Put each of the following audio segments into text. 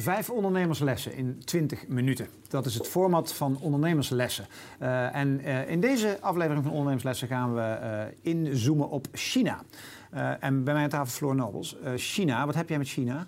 Vijf ondernemerslessen in 20 minuten. Dat is het format van ondernemerslessen. Uh, en uh, in deze aflevering van ondernemerslessen gaan we uh, inzoomen op China. en bij mij aan tafel Floor Nobels. China, wat heb jij met China?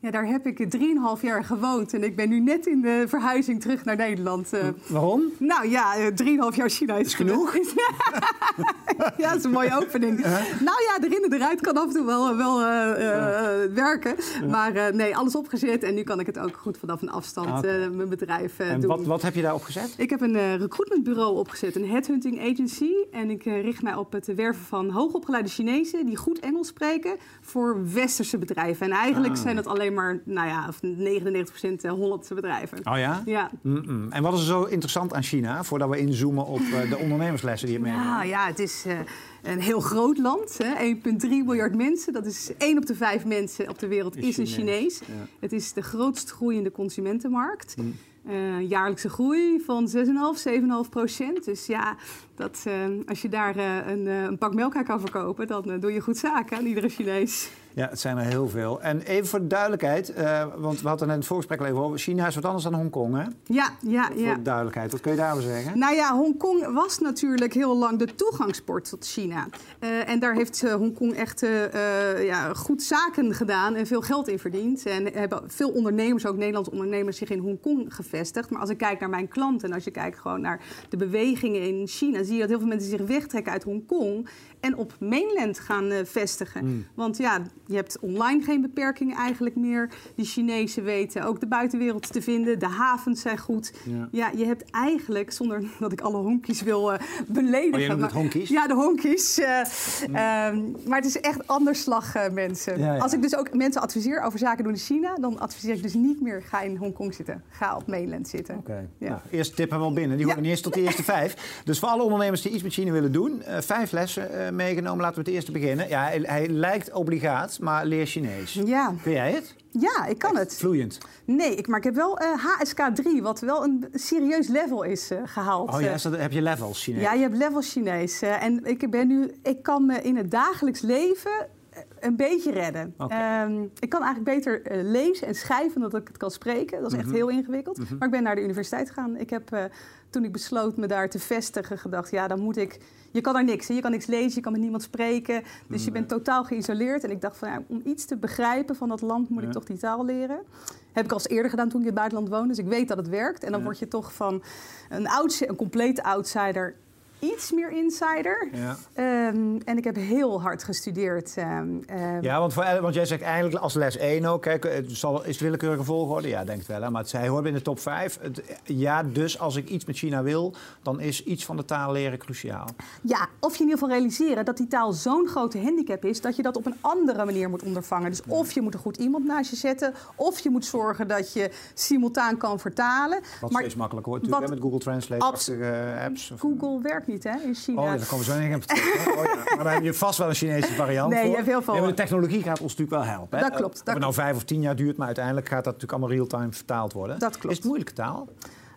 Ja, daar heb ik 3,5 jaar gewoond en ik ben nu net in de verhuizing terug naar Nederland. Uh, Waarom? Nou ja, 3,5 jaar China is, is genoeg. ja, dat is een mooie opening. Nou ja, erin en eruit kan af en toe wel, wel uh, uh, werken. Maar nee, alles opgezet en nu kan ik het ook goed vanaf een afstand okay. mijn bedrijf en doen. Wat, wat heb je daar opgezet? Ik heb een recruitmentbureau opgezet, een headhunting agency. En ik richt mij op het werven van hoogopgeleide Chinezen die goed Engels spreken voor westerse bedrijven. En eigenlijk ah. zijn dat alleen maar, nou ja, 99% Hollandse bedrijven. Oh ja? Ja. Mm -mm. En wat is er zo interessant aan China, voordat we inzoomen op uh, de ondernemerslessen die je meemaakt? Nou ja, het is uh, een heel groot land. 1,3 miljard mensen. Dat is 1 op de 5 mensen op de wereld is, is een Chinees. Ja. Het is de grootst groeiende consumentenmarkt. Mm. Uh, jaarlijkse groei van 6,5, 7,5 procent. Dus ja, dat, uh, als je daar uh, een, een, pak melk aan kan verkopen, dan doe je goed zaken aan iedere Chinees. Ja, het zijn er heel veel. En even voor de duidelijkheid, want we hadden net in het voorgesprek al even over... China is wat anders dan Hongkong, hè? Ja, ja, voor ja. de duidelijkheid, wat kun je daarover zeggen? Nou ja, Hongkong was natuurlijk heel lang de toegangspoort tot China. en daar heeft Hongkong echt ja, goed zaken gedaan en veel geld in verdiend. En hebben veel ondernemers, ook Nederlandse ondernemers, zich in Hongkong gevestigd. Maar als ik kijk naar mijn klanten en als je kijkt gewoon naar de bewegingen in China, zie je dat heel veel mensen zich wegtrekken uit Hongkong en op mainland gaan uh, vestigen. Mm. Want ja, je hebt online geen beperkingen eigenlijk meer. Die Chinezen weten ook de buitenwereld te vinden. De havens zijn goed. Ja, ja je hebt eigenlijk, zonder dat ik alle honkies wil uh, beledigen. Oh, het honkies? Ja, de honkies. Uh, mm. um, maar het is echt anders slag, mensen. Ja, ja. Als ik dus ook mensen adviseer over zaken doen in China, dan adviseer ik dus niet meer ga in Hongkong zitten. Ga op mainland zitten. Oké. Okay. Ja. Nou, eerste tip hebben we al binnen. Die horen niet eens tot de eerste vijf. Dus voor alle ondernemers die iets met China willen doen, vijf lessen meegenomen. Laten we het eerste beginnen. Ja, hij, hij, lijkt obligaat, maar leer Chinees. Ja. Kun jij het? Ja, ik kan het. Vloeiend? Nee, ik, maar ik heb wel uh, HSK 3, wat wel een serieus level is uh, gehaald. Oh ja, is dat, heb je levels Chinees? Ja, je hebt levels Chinees. Uh, en ik ben nu, ik kan me in het dagelijks leven een beetje redden. Okay. Um, ik kan eigenlijk beter uh, lezen en schrijven dan dat ik het kan spreken. Dat is echt mm -hmm. heel ingewikkeld. Mm -hmm. Maar ik ben naar de universiteit gegaan. Ik heb, uh, toen ik besloot me daar te vestigen, gedacht... ja, dan moet ik... Je kan daar niks. Hè? Je kan niks lezen, je kan met niemand spreken. Dus je bent totaal geïsoleerd. En ik dacht van, ja, om iets te begrijpen van dat land... moet ja. ik toch die taal leren. Heb ik al eens eerder gedaan toen ik in het buitenland woonde. Dus ik weet dat het werkt. En dan ja. word je toch van een, een complete outsider iets meer insider. Ja. Um, en ik heb heel hard gestudeerd. Um, um, ja, want, voor, want jij zegt eigenlijk als les 1 ook, het zal, is het willekeurige volgorde? Ja, denk het wel. Hè? Maar het, hij hoort in de top 5. Het, ja, dus als ik iets met China wil, dan is iets van de taal leren cruciaal. Ja, of je in ieder geval realiseren dat die taal zo'n grote handicap is... dat je dat op een andere manier moet ondervangen. Dus ja. of je moet een goed iemand naast je zetten... of je moet zorgen dat je simultaan kan vertalen. Wat maar, steeds makkelijker wordt natuurlijk, met Google Translate, apps. Of, Google werkt niet hè, in China. Oh, ja, daar komen we zo in. Oh, ja. Maar dan heb je vast wel een Chinese variant Nee, voor. je hebt heel veel. Nee, maar de technologie gaat ons natuurlijk wel helpen. Hè? Dat klopt. Of dat het nou vijf of tien jaar duurt, maar uiteindelijk gaat dat natuurlijk allemaal real-time vertaald worden. Dat klopt. Is het moeilijke taal?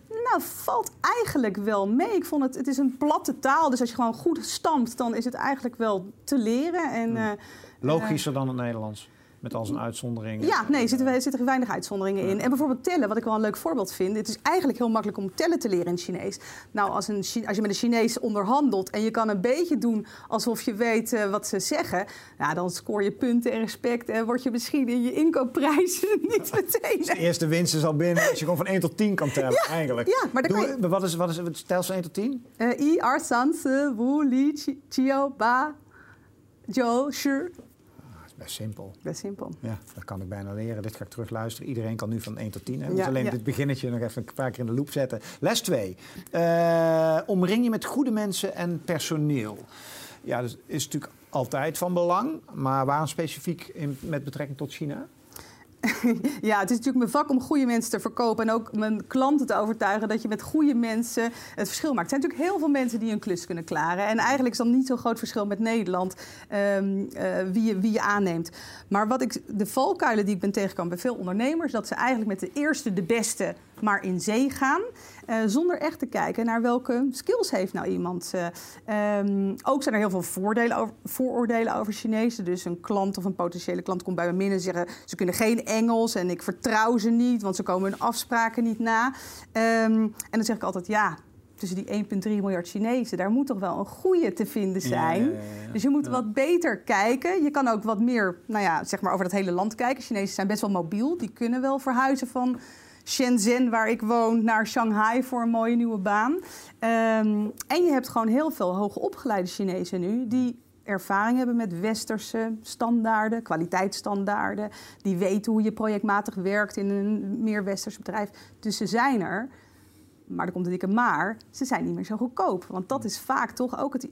Nou, valt eigenlijk wel mee. Ik vond het, het is een platte taal, dus als je gewoon goed stampt, dan is het eigenlijk wel te leren. En, hmm. uh, Logischer uh, dan het Nederlands? Met al zijn uitzonderingen. Ja, nee, er zitten, er zitten weinig uitzonderingen in. En bijvoorbeeld tellen, wat ik wel een leuk voorbeeld vind. Het is eigenlijk heel makkelijk om tellen te leren in Chinees. Nou, als, een, als je met een Chinees onderhandelt en je kan een beetje doen alsof je weet uh, wat ze zeggen. Ja, dan scoor je punten en respect en word je misschien in je inkoopprijs niet meteen. Dus de eerste winst is al binnen als je gewoon van 1 tot 10 kan tellen, ja, eigenlijk. Ja, maar dan je... Wat is, wat is het stel van 1 tot 10? Uh, I, R, San, Se, Wu, Li, Chiao, Ba, Jo, Shi. Best simpel. Best simpel. Ja, dat kan ik bijna leren. Dit ga ik terug luisteren. Iedereen kan nu van 1 tot 10. Hè? Ja, alleen ja. dit beginnetje nog even een paar keer in de loop zetten. Les 2. Uh, omring je met goede mensen en personeel. Ja, dat is natuurlijk altijd van belang. Maar waarom specifiek in, met betrekking tot China? ja, het is natuurlijk mijn vak om goede mensen te verkopen. En ook mijn klanten te overtuigen dat je met goede mensen het verschil maakt. Er zijn natuurlijk heel veel mensen die een klus kunnen klaren. En eigenlijk is dan niet zo'n groot verschil met Nederland um, uh, wie, je, wie je aanneemt. Maar wat ik, de valkuilen die ik ben tegengekomen bij veel ondernemers, dat ze eigenlijk met de eerste de beste maar in zee gaan. Uh, zonder echt te kijken naar welke skills heeft nou iemand. Uh, um, ook zijn er heel veel voordelen over, vooroordelen over Chinezen. Dus een klant of een potentiële klant komt bij me binnen en zeggen... ze kunnen geen Engels en ik vertrouw ze niet... want ze komen hun afspraken niet na. Um, en dan zeg ik altijd, ja, tussen die 1,3 miljard Chinezen, daar moet toch wel een goede te vinden zijn. dus je moet wat beter kijken. Je kan ook wat meer, nou ja, zeg maar over het hele land kijken. Chinezen zijn best wel mobiel. Die kunnen wel verhuizen van Shenzhen, waar ik woon, naar Shanghai voor een mooie nieuwe baan. Ehm, en je hebt gewoon heel veel hoogopgeleide Chinezen nu die ervaring hebben met westerse standaarden, kwaliteitsstandaarden. Die weten hoe je projectmatig werkt in een meer westers bedrijf. Dus ze zijn er. Maar er komt een dikke maar. Ze zijn niet meer zo goedkoop. Want dat is vaak toch ook het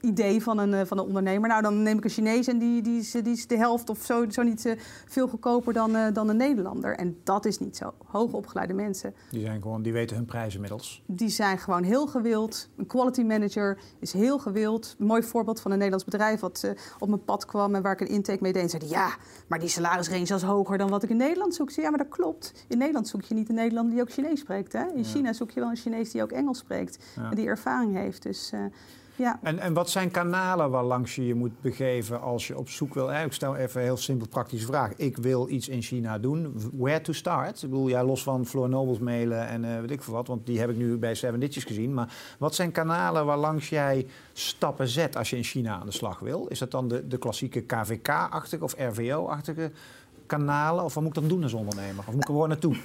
idee van een, eh, van een ondernemer. Nou, dan neem ik een Chinees en die, die, is, die is de helft of zo, zo niet uh, veel goedkoper dan, uh, dan een Nederlander. En dat is niet zo. Hoogopgeleide mensen. Die, zijn gewoon, die weten hun prijzen inmiddels. Die zijn gewoon heel gewild. Een quality manager is heel gewild. Een mooi voorbeeld van een Nederlands bedrijf wat uh, op mijn pad kwam en waar ik een intake mee deed. En zei ja, maar die salarisrange is hoger dan wat ik in Nederland zoek. ja, maar dat klopt. In Nederland zoek je niet een Nederlander die ook Chinees spreekt. Hè? In China zoek je wel een Chinees die ook Engels spreekt. En die ervaring heeft. Dus ja. En, en wat zijn kanalen waar langs je je moet begeven als je op zoek wil? Ik stel even een heel simpel praktische vraag. Ik wil iets in China doen. Where to start? Ik bedoel, ja, los van Floor Nobles mailen en uh, weet ik veel wat, want die heb ik nu bij Seven Ditches gezien. Maar wat zijn kanalen waar langs jij stappen zet als je in China aan de slag wil? Is dat dan de, de klassieke KVK-achtige of RVO-achtige kanalen? Of wat moet ik dan doen als ondernemer? Of moet ik er gewoon naartoe?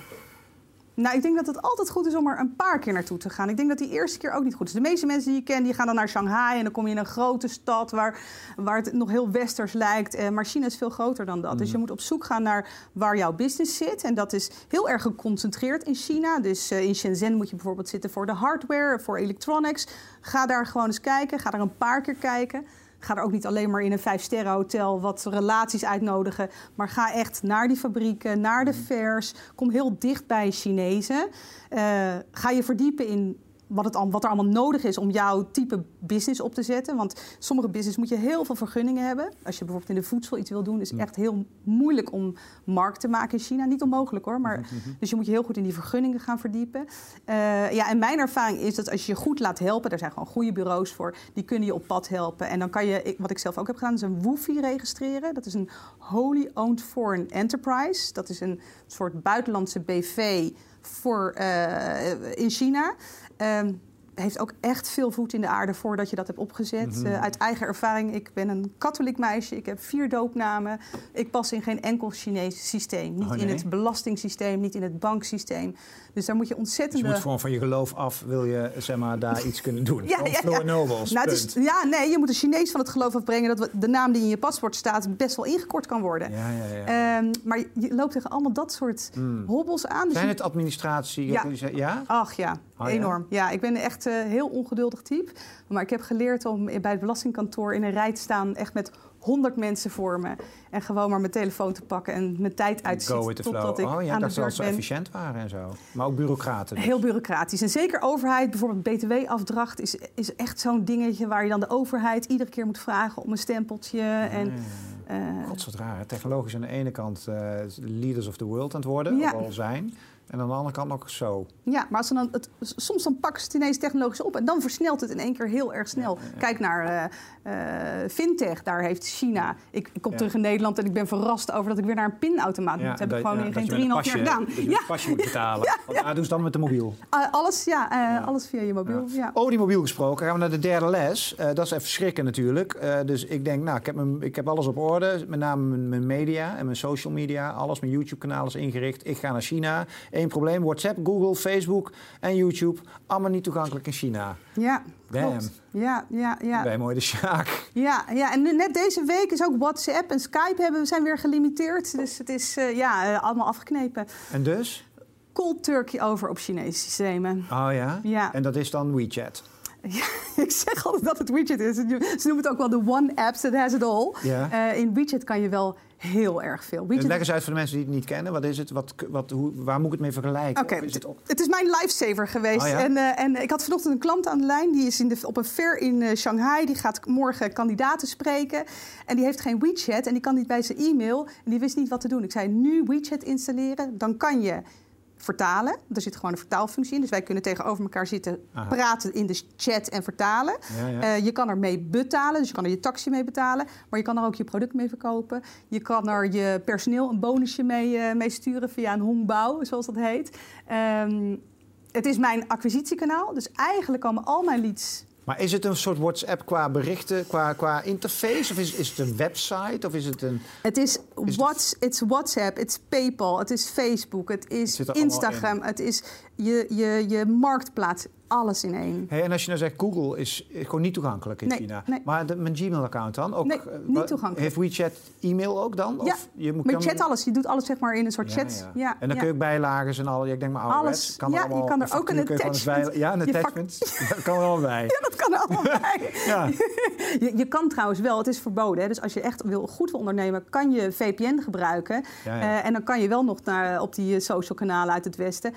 Nou, ik denk dat het altijd goed is om er een paar keer naartoe te gaan. Ik denk dat die eerste keer ook niet goed is. De meeste mensen die je kent, die gaan dan naar Shanghai... en dan kom je in een grote stad waar, waar het nog heel westers lijkt. Eh, maar China is veel groter dan dat. Dus je mm. moet op zoek gaan naar waar jouw business zit. En dat is heel erg geconcentreerd in China. Dus uh, in Shenzhen moet je bijvoorbeeld zitten voor de hardware, voor electronics. Ga daar gewoon eens kijken. Ga daar een paar keer kijken. Ga er ook niet alleen maar in een vijf-sterren hotel wat relaties uitnodigen. Maar ga echt naar die fabrieken, naar de mm. fairs. Kom heel dicht bij Chinezen. Uh, ga je verdiepen in wat, het, wat er allemaal nodig is om jouw type business op te zetten. Want sommige business moet je heel veel vergunningen hebben. Als je bijvoorbeeld in de voedsel iets wil doen, is het echt heel moeilijk om markt te maken in China. Niet onmogelijk hoor, maar dus je moet je heel goed in die vergunningen gaan verdiepen. Uh, ja, en mijn ervaring is dat als je je goed laat helpen, er zijn gewoon goede bureaus voor, die kunnen je op pad helpen. En dan kan je, wat ik zelf ook heb gedaan, is een WOFI registreren. Dat is een Wholly Owned Foreign Enterprise. Dat is een soort buitenlandse BV voor, uh, in China. Um, heeft ook echt veel voet in de aarde voordat je dat hebt opgezet. Mm uit eigen ervaring, ik ben een katholiek meisje, ik heb vier doopnamen. Ik pas in geen enkel Chinees systeem. Niet oh, in het belastingssysteem, niet in het banksysteem. Dus daar moet je ontzettend. Dus je moet gewoon van je geloof af, wil je zeg maar, daar iets kunnen doen. ja, ja, ja. Nou, is, ja, nee, je moet een Chinees van het geloof afbrengen dat de naam die in je paspoort staat best wel ingekort kan worden. Ja, ja, ja. Um, maar je loopt tegen allemaal dat soort mm. hobbels aan. Dus Zijn het administratie? Ja. ja? Ach ja, oh, enorm. Ja. ik ben echt uh, heel ongeduldig type. Maar ik heb geleerd om bij het belastingkantoor in een rij te staan, echt met 100 mensen voor me. En gewoon maar mijn telefoon te pakken en mijn tijd uitzitten totdat ik oh, ja, aan dat de beurt zo efficiënt waren en zo. Maar ook bureaucraten. Dus. Heel bureaucratisch. En zeker overheid, bijvoorbeeld btw-afdracht... Is, is echt zo'n dingetje waar je dan de overheid iedere keer moet vragen... om een stempeltje. En, uh, God, wat raar. Technologisch aan de ene kant uh, leaders of the world aan het worden, ja. al zijn... En aan de andere kant nog zo. Ja, maar als dan het, soms dan pakken ze het ineens technologisch op en dan versnelt het in één keer heel erg snel. Kijk naar uh, uh, fintech, daar heeft China. Ik, ik kom terug in Nederland en ik ben verrast over dat ik weer naar een pinautomaat moet. Dat heb ik gewoon in geen 3,5 jaar gedaan. Dat je ja. pasje moet betalen. ja, ja. doen ze dan met de mobiel? Uh, alles, ja, alles via je mobiel. Ja. Over die mobiel gesproken, gaan we naar de derde les. dat is even schrikken natuurlijk. dus ik denk, nou, ik heb, mijn, ik heb alles op orde. Met name mijn, mijn media en mijn social media. Alles, mijn YouTube-kanaal is ingericht. Ik ga naar China. Eén probleem. WhatsApp, Google, Facebook en YouTube. Allemaal niet toegankelijk in China. Ja, Klopt. Ja, ja, ja. Bij mooi de Sjaak. Ja, ja, en net deze week is ook WhatsApp en Skype hebben, we zijn weer gelimiteerd. Dus het is uh, ja, uh, allemaal afgeknepen. En dus? Cold turkey over op Chinese systemen. Oh ja? Ja. En dat is dan WeChat? Ja, ik zeg altijd dat het WeChat is. Ze noemen het ook wel de one app that has it all. Ja. Uh, in WeChat kan je wel heel erg veel. WeChat... Leg eens uit voor de mensen die het niet kennen. Wat is het? Wat, wat, hoe, waar moet ik het mee vergelijken? Oké, het, het, is mijn lifesaver geweest. Oh, ja? en, uh, en ik had vanochtend een klant aan de lijn. Die is in de, op een fair in uh, Shanghai. Die gaat morgen kandidaten spreken. En die heeft geen WeChat. En die kan niet bij zijn e-mail. En die wist niet wat te doen. Ik zei, nu WeChat installeren. Dan kan je vertalen. Er zit gewoon een vertaalfunctie in. Dus wij kunnen tegenover elkaar zitten, praten in de chat en vertalen. Eh, je kan er mee betalen, dus je kan er je taxi mee betalen. Maar je kan er ook je product mee verkopen. Je kan er je personeel een bonusje mee, uh, mee sturen via een hongbouw, zoals dat heet. Um, het is mijn acquisitiekanaal. Dus eigenlijk komen al mijn leads maar is het een soort WhatsApp qua berichten, qua, qua interface? Of is, is het een website? Of is het een... Het is, is it's WhatsApp, het is PayPal, het is Facebook, het is Instagram, het is je, je, je marktplaats alles in één. Hey, en als je nou zegt Google is gewoon niet toegankelijk in China. Nee. Maar de, mijn Gmail-account dan? Ook, nee, eh, niet toegankelijk. Heeft WeChat e-mail ook dan? Ja, of je moet, maar je chat alles. Je doet alles zeg maar in een soort chat. Ja, en dan kun je ook bijlagen en al. Ik denk maar alles. Kan ja, allemaal, je kan er ook een attachment. ja, een attachment. dat kan er allemaal bij. Ja, dat kan er allemaal bij. ja. je, je kan trouwens wel, het is verboden. Hè, dus als je echt wil, goed wil ondernemen, kan je VPN gebruiken. Uh, en dan kan je wel nog naar, op die social kanalen uit het Westen.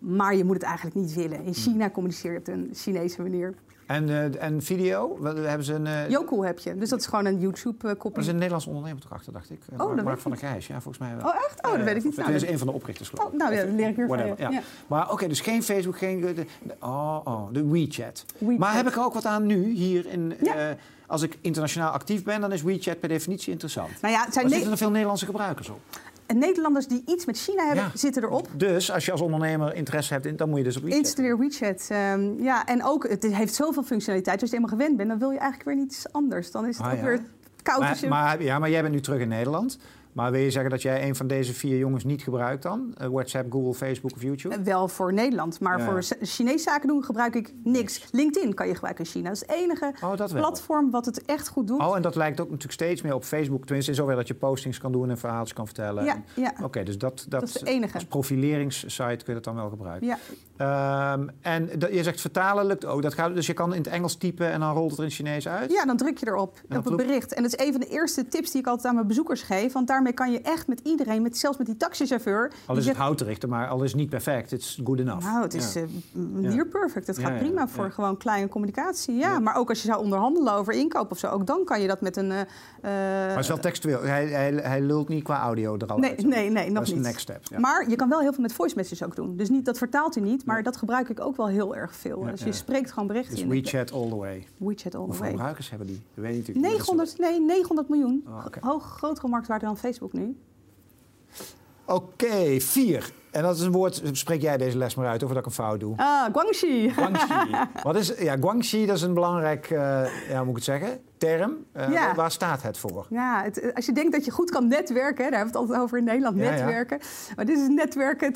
Maar je moet het eigenlijk niet willen. In China communiceer je op een Chinese manier. En, uh, en video? Hebben ze een, uh... Yoku heb je. Dus dat is gewoon een YouTube-kopie. Er is een Nederlands ondernemer toch achter, dacht ik. Oh, Mark, Mark van der Grijs, ja, volgens mij wel. Oh, echt? Oh, dat weet ik niet. Nou, is een van de oprichters, geloof ik. Oh, nou ja, dat leer ik weer van ja. Maar oké, dus geen Facebook, geen... De, oh, oh, de WeChat. WeChat. Maar heb ik er ook wat aan nu, hier in... Uh, als ik internationaal actief ben, dan is WeChat per definitie interessant. Nou ja, zijn er zitten er veel Nederlandse gebruikers op? Nederlanders die iets met China hebben, zitten erop. Dus als je als ondernemer interesse hebt, dan moet je dus op WeChat. Installeer WeChat. Um, ja, en ook, het heeft zoveel functionaliteit. Als je helemaal gewend bent, dan wil je eigenlijk weer niets anders. Dan is het ah, ook weer koud. Maar, maar, ja, maar jij bent nu terug in Nederland. Maar wil je zeggen dat jij een van deze vier jongens niet gebruikt dan? Uh, WhatsApp, Google, Facebook of YouTube? Uh, wel voor Nederland, maar voor Chinese zaken doen gebruik ik niks. LinkedIn kan je gebruiken in China. Dat is het enige oh, platform wat het echt goed doet. Oh, en dat lijkt ook natuurlijk steeds meer op Facebook. Tenminste, in zover dat je postings kan doen en verhaaltjes kan vertellen. Ja, ja. Oké, dus dat, dat, dat is het enige. Als profileringssite kun je dat dan wel gebruiken. Ja. Um, en je zegt vertalen lukt ook. Dat gaat, dus je kan in het Engels typen en dan rolt het er in Chinees uit? Ja, dan druk je erop, op het bericht. En dat is een van de eerste tips die ik altijd aan mijn bezoekers geef. Want daarmee kan je echt met iedereen, met, zelfs met die taxichauffeur... Al is het houterichter, maar al is niet perfect. Het is good enough. Nou, het is ja. uh, near perfect. Het gaat prima voor gewoon kleine communicatie. Ja. maar ook als je zou onderhandelen over inkoop of zo... ook dan kan je dat met een... Uh, maar het is wel textueel. Hij, hij, hij lult niet qua audio er al nee, uit. Nee, nee, nog dat is niet. next step. Maar je kan wel heel veel met voice messages ook doen. Dus niet, dat vertaalt hij niet, maar dat gebruik ik ook wel heel erg veel. dus je spreekt gewoon berichten dus in. WeChat all the way. WeChat all the way. Hoeveel gebruikers hebben die? Dat weet ik natuurlijk 900, nee, 900 miljoen. Oh, Hoog, grotere marktwaarde dan Facebook nu. Oké, vier. En dat is een woord, spreek jij deze les maar uit, of dat ik een fout doe. Ah, Guangxi. Guangxi. Wat is, ja, Guangxi, dat is een belangrijk, uh, ja, hoe moet ik het zeggen? term. Uh, Waar staat het voor? Ja, het, als je denkt dat je goed kan netwerken, daar hebben we het altijd over in Nederland, netwerken. Maar dit is netwerken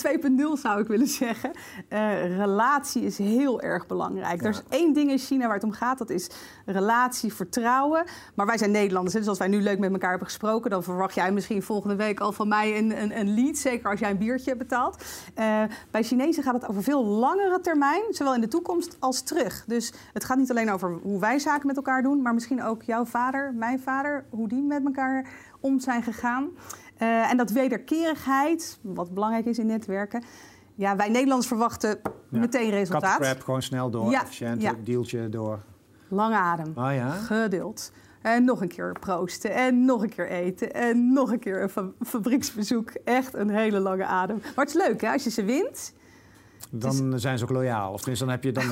2.0 zou ik willen zeggen. Uh, relatie is heel erg belangrijk. Er is één ding in China waar het om gaat, dat is relatie, vertrouwen. Maar wij zijn Nederlanders, dus als wij nu leuk met elkaar hebben gesproken, dan verwacht jij misschien volgende week al van mij een, een, een lead, zeker als jij een biertje betaalt. Uh, bij Chinezen gaat het over veel langere termijn, zowel in de toekomst als terug. Dus het gaat niet alleen over hoe wij zaken met elkaar doen, maar misschien ook jouw vader, mijn vader, hoe die met elkaar om zijn gegaan. Uh, en dat wederkerigheid, wat belangrijk is in netwerken. Ja, wij Nederlanders verwachten meteen resultaat. Cut gewoon snel door, ja, efficiënt, ja. deeltje door. Lange adem, oh, ja. geduld. En nog een keer proosten. En nog een keer eten. En nog een keer een fabrieksbezoek. Echt een hele lange adem. Maar het is leuk, hè? Als je ze wint, dan zijn ze ook loyaal. Of tenminste, dan heb je dan.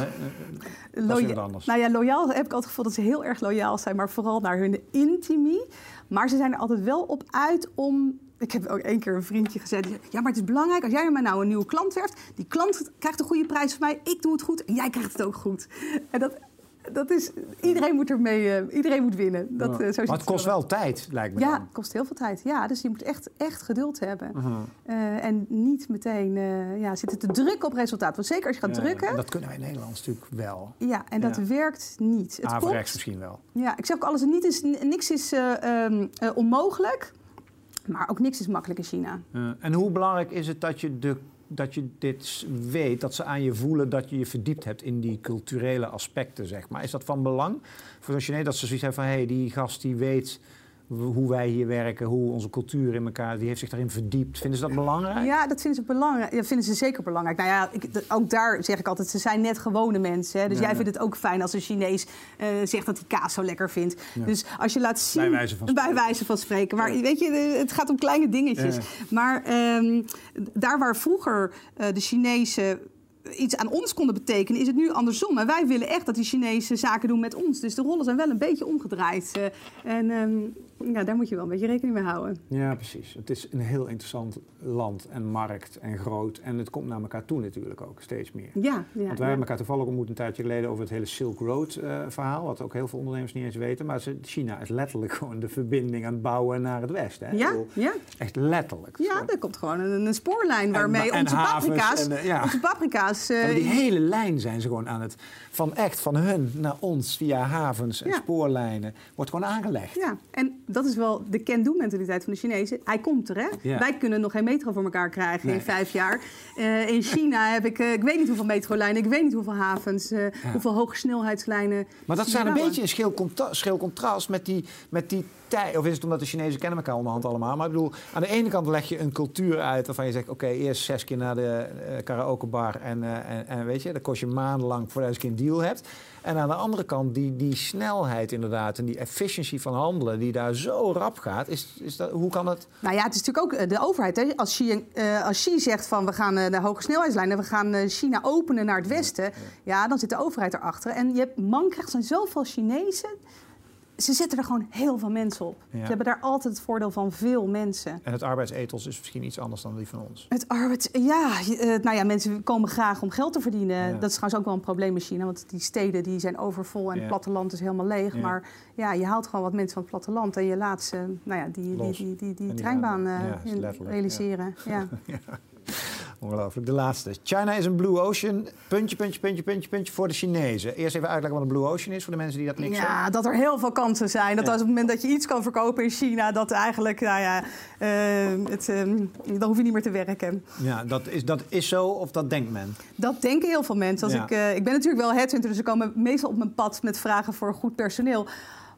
Uh, anders. Nou ja, loyaal heb ik altijd gevoeld dat ze heel erg loyaal zijn, maar vooral naar hun intimie. Maar ze zijn er altijd wel op uit om ik heb ook één keer een vriendje gezegd. Ja, maar het is belangrijk als jij mij nou een nieuwe klant werft. Die klant krijgt een goede prijs van mij. Ik doe het goed en jij krijgt het ook goed. En dat, dat is, iedereen moet ermee, uh, iedereen moet winnen. Dat, uh, zo maar het kost wel tijd, lijkt me Ja, het kost heel veel tijd. Ja, dus je moet echt, echt geduld hebben. Uh, en niet meteen ja, zitten te drukken op resultaat. Want zeker als je gaat drukken... En dat kunnen wij in Nederland natuurlijk wel. Ja, en dat werkt niet. Het Averechts misschien wel. Ja, ik zeg ook alles, niet is, niks is um, onmogelijk... Maar ook niks is makkelijk in China. en hoe belangrijk is het dat je de dat je dit weet, dat ze aan je voelen dat je je verdiept hebt in die culturele aspecten, zeg maar. Is dat van belang voor de Chinees dat ze zoiets hebben van, hé, hey, die gast die weet hoe wij hier werken, hoe onze cultuur in elkaar, die heeft zich daarin verdiept. Vinden ze dat belangrijk? Ja, dat vinden ze belangrijk. Ja, vinden ze zeker belangrijk. Nou ja, ik, ook daar zeg ik altijd, ze zijn net gewone mensen. Hè? Dus jij vindt het ook fijn als een Chinees uh, zegt dat hij kaas zo lekker vindt. Dus als je laat zien... Bij wijze van spreken. Bij wijze van spreken. Maar weet je, het gaat om kleine dingetjes. Maar um, daar waar vroeger uh, de Chinezen iets aan ons konden betekenen, is het nu andersom. En wij willen echt dat die Chinezen zaken doen met ons. Dus de rollen zijn wel een beetje omgedraaid. Uh, en um, ja, daar moet je wel een beetje rekening mee houden. Ja, precies. Het is een heel interessant land en markt en groot. En het komt naar elkaar toe natuurlijk ook steeds meer. Ja, ja Want wij ja. hebben elkaar toevallig ontmoet een tijdje geleden over het hele Silk Road uh, verhaal. Wat ook heel veel ondernemers niet eens weten. Maar China is letterlijk gewoon de verbinding aan het bouwen naar het westen. Hè? Ja, bedoel, ja. Echt letterlijk. Ja, er komt gewoon een, een spoorlijn waarmee en, onze, paprika's, en, uh, ja. onze paprika's... Uh, ja, die hele lijn zijn ze gewoon aan het... Van echt van hun naar ons via havens en spoorlijnen. Wordt gewoon aangelegd. Ja, en dat is wel de can-do-mentaliteit van de Chinezen. Hij komt er, hè? Ja. Wij kunnen nog geen metro voor elkaar krijgen nee. in vijf jaar. Uh, in China heb ik, uh, ik weet niet hoeveel metrolijnen, ik weet niet hoeveel havens, hoeveel hoge snelheidslijnen. Maar dat staat een beetje in schil, contra schil contrast met die, met die tijd. Of is het omdat de Chinezen kennen elkaar onderhand allemaal? Maar ik bedoel, aan de ene kant leg je een cultuur uit waarvan je zegt: oké, okay, eerst zes keer naar de karaokebar en, en, en weet je, dat kost je maandenlang voordat je een deal hebt. En aan de andere kant die, die snelheid inderdaad en die efficiëntie van handelen die daar zo rap gaat. Is, is dat, hoe kan dat? Nou ja, het is natuurlijk ook de overheid. Hè? Als, Xi, uh, als Xi zegt van we gaan de hoge snelheidslijnen, we gaan China openen naar het westen. Ja, ja. dan zit de overheid erachter. En je hebt, man krijgt zijn zoveel Chinezen ze zetten er gewoon heel veel mensen op. Ja. Ze hebben daar altijd het voordeel van veel mensen. En het arbeidsethos is misschien iets anders dan die van ons. Het arbeids... Ja, uh, nou ja, mensen komen graag om geld te verdienen. Ja. Dat is trouwens ook wel een probleem in China. Want die steden die zijn overvol en het platteland is helemaal leeg. Maar ja, je haalt gewoon wat mensen van het platteland... en je laat ze nou ja, die, die, die, die, die treinbaan uh, in, realiseren. Ja. Ongelooflijk. De laatste. China is een blue ocean. Puntje, puntje, puntje, puntje, puntje voor de Chinezen. Eerst even uitleggen wat een blue ocean is voor de mensen die dat niks Ja, hebben. dat er heel veel kansen zijn. Dat ja. als op het moment dat je iets kan verkopen in China, dat eigenlijk, nou ja, uh, het, uh, dan hoef je niet meer te werken. Ja, dat is, dat is zo of dat denkt men? Dat denken heel veel mensen. Als Ja. ik, uh, ik ben natuurlijk wel headhunter, dus ze komen meestal op mijn pad met vragen voor goed personeel.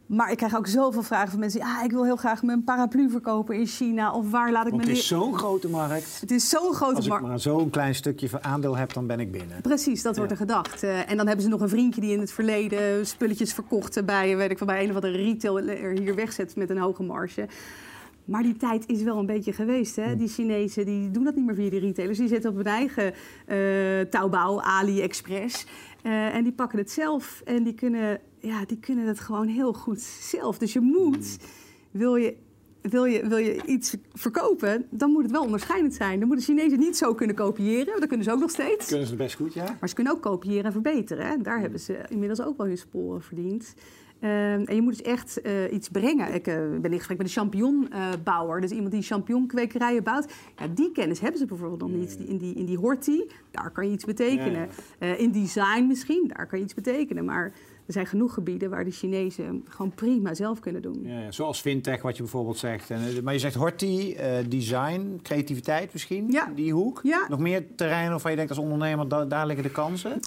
Maar ik krijg ook zoveel vragen van mensen. Ah, ik wil heel graag mijn paraplu verkopen in China. Of waar laat ik Want mijn... het is zo'n grote markt. Het is zo'n grote Als ik markt. maar zo'n klein stukje van aandeel heb, dan ben ik binnen. Precies, dat wordt er gedacht. Uh, en dan hebben ze nog een vriendje die in het verleden spulletjes verkocht bij, weet ik, bij een of andere retailer hier wegzet met een hoge marge. Maar die tijd is wel een beetje geweest. Hè? Die Chinezen die doen dat niet meer via die retailers. Die zitten op hun eigen uh, Taobao, AliExpress. Uh, en die pakken het zelf. En die kunnen, ja, die kunnen het gewoon heel goed zelf. Dus je moet, wil je, wil je, wil je iets verkopen, dan moet het wel onderscheidend zijn. Dan moeten Chinezen niet zo kunnen kopiëren. Dat kunnen ze ook nog steeds. Kunnen ze best goed, ja. Maar ze kunnen ook kopiëren en verbeteren. Hè? Daar hebben ze inmiddels ook wel hun sporen verdiend. Uh, en je moet dus echt uh, iets brengen. Ik uh, ben in gesprek met een champignonbouwer. dus iemand die champignonkwekerijen bouwt. Ja, die kennis hebben ze bijvoorbeeld nog niet. In die, in die horti, daar kan je iets betekenen. Ja, ja. in design misschien, daar kan je iets betekenen. Maar er zijn genoeg gebieden waar de Chinezen gewoon prima zelf kunnen doen. Ja, ja. Zoals fintech, wat je bijvoorbeeld zegt. En, maar je zegt horti, design, creativiteit misschien, ja. die hoek. Ja. Nog meer terreinen waarvan je denkt als ondernemer, da daar liggen de kansen?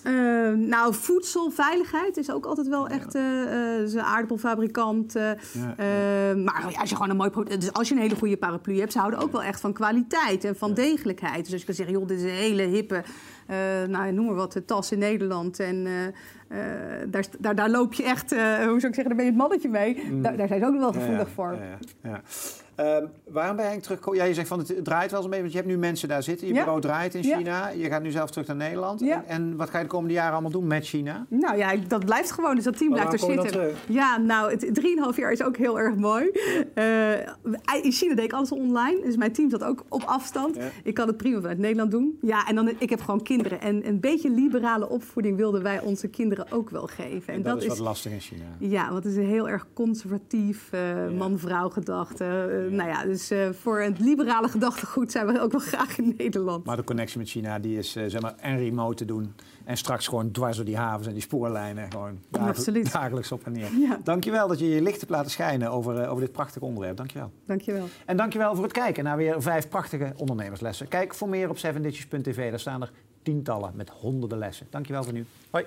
nou, voedselveiligheid is ook altijd wel echt... een aardappelfabrikant. Uh, uh, maar als je gewoon een mooi dus als je een hele goede paraplu hebt, ze houden ook wel echt van kwaliteit en van degelijkheid. Dus als je kan zeggen, joh, dit is een hele hippe, uh, nou noem maar wat, de tas in Nederland. En daar, daar, daar, loop je echt, hoe zou ik zeggen, daar ben je het mannetje mee. Mm. Daar, daar, zijn ze ook nog wel gevoelig ja, voor. Uh, waarom ben je eigenlijk teruggekomen? Ja, je zegt van het draait wel eens een beetje, want je hebt nu mensen daar zitten. Je ja. bureau draait in China. Je gaat nu zelf terug naar Nederland. Ja. En, en, wat ga je de komende jaren allemaal doen met China? Nou ja, dat blijft gewoon. Dus dat team maar blijft er zitten. Ja, nou, het 3,5 jaar is ook heel erg mooi. Uh, in China deed ik alles online. Dus mijn team zat ook op afstand. Ik kan het prima vanuit Nederland doen. Ja, en dan, ik heb gewoon kinderen. En een beetje liberale opvoeding wilden wij onze kinderen ook wel geven. En, en dat, dat, is wat lastig in China. Ja, want het is een heel erg conservatief uh, ja. man-vrouw gedachte. Uh, nou ja, dus uh, voor het liberale gedachtegoed zijn we ook wel graag in Nederland. Maar de connectie met China die is uh, zeg maar en remote te doen. En straks gewoon dwars door die havens en die spoorlijnen. Gewoon dagelijks, dagelijks op en neer. Ja. Dankjewel dat je je licht hebt laten schijnen over, over dit prachtige onderwerp. Dankjewel. Dankjewel. En dankjewel voor het kijken naar weer vijf prachtige ondernemerslessen. Kijk voor meer op 7ditches.tv. Daar staan er tientallen met honderden lessen. Dankjewel voor nu. Hoi.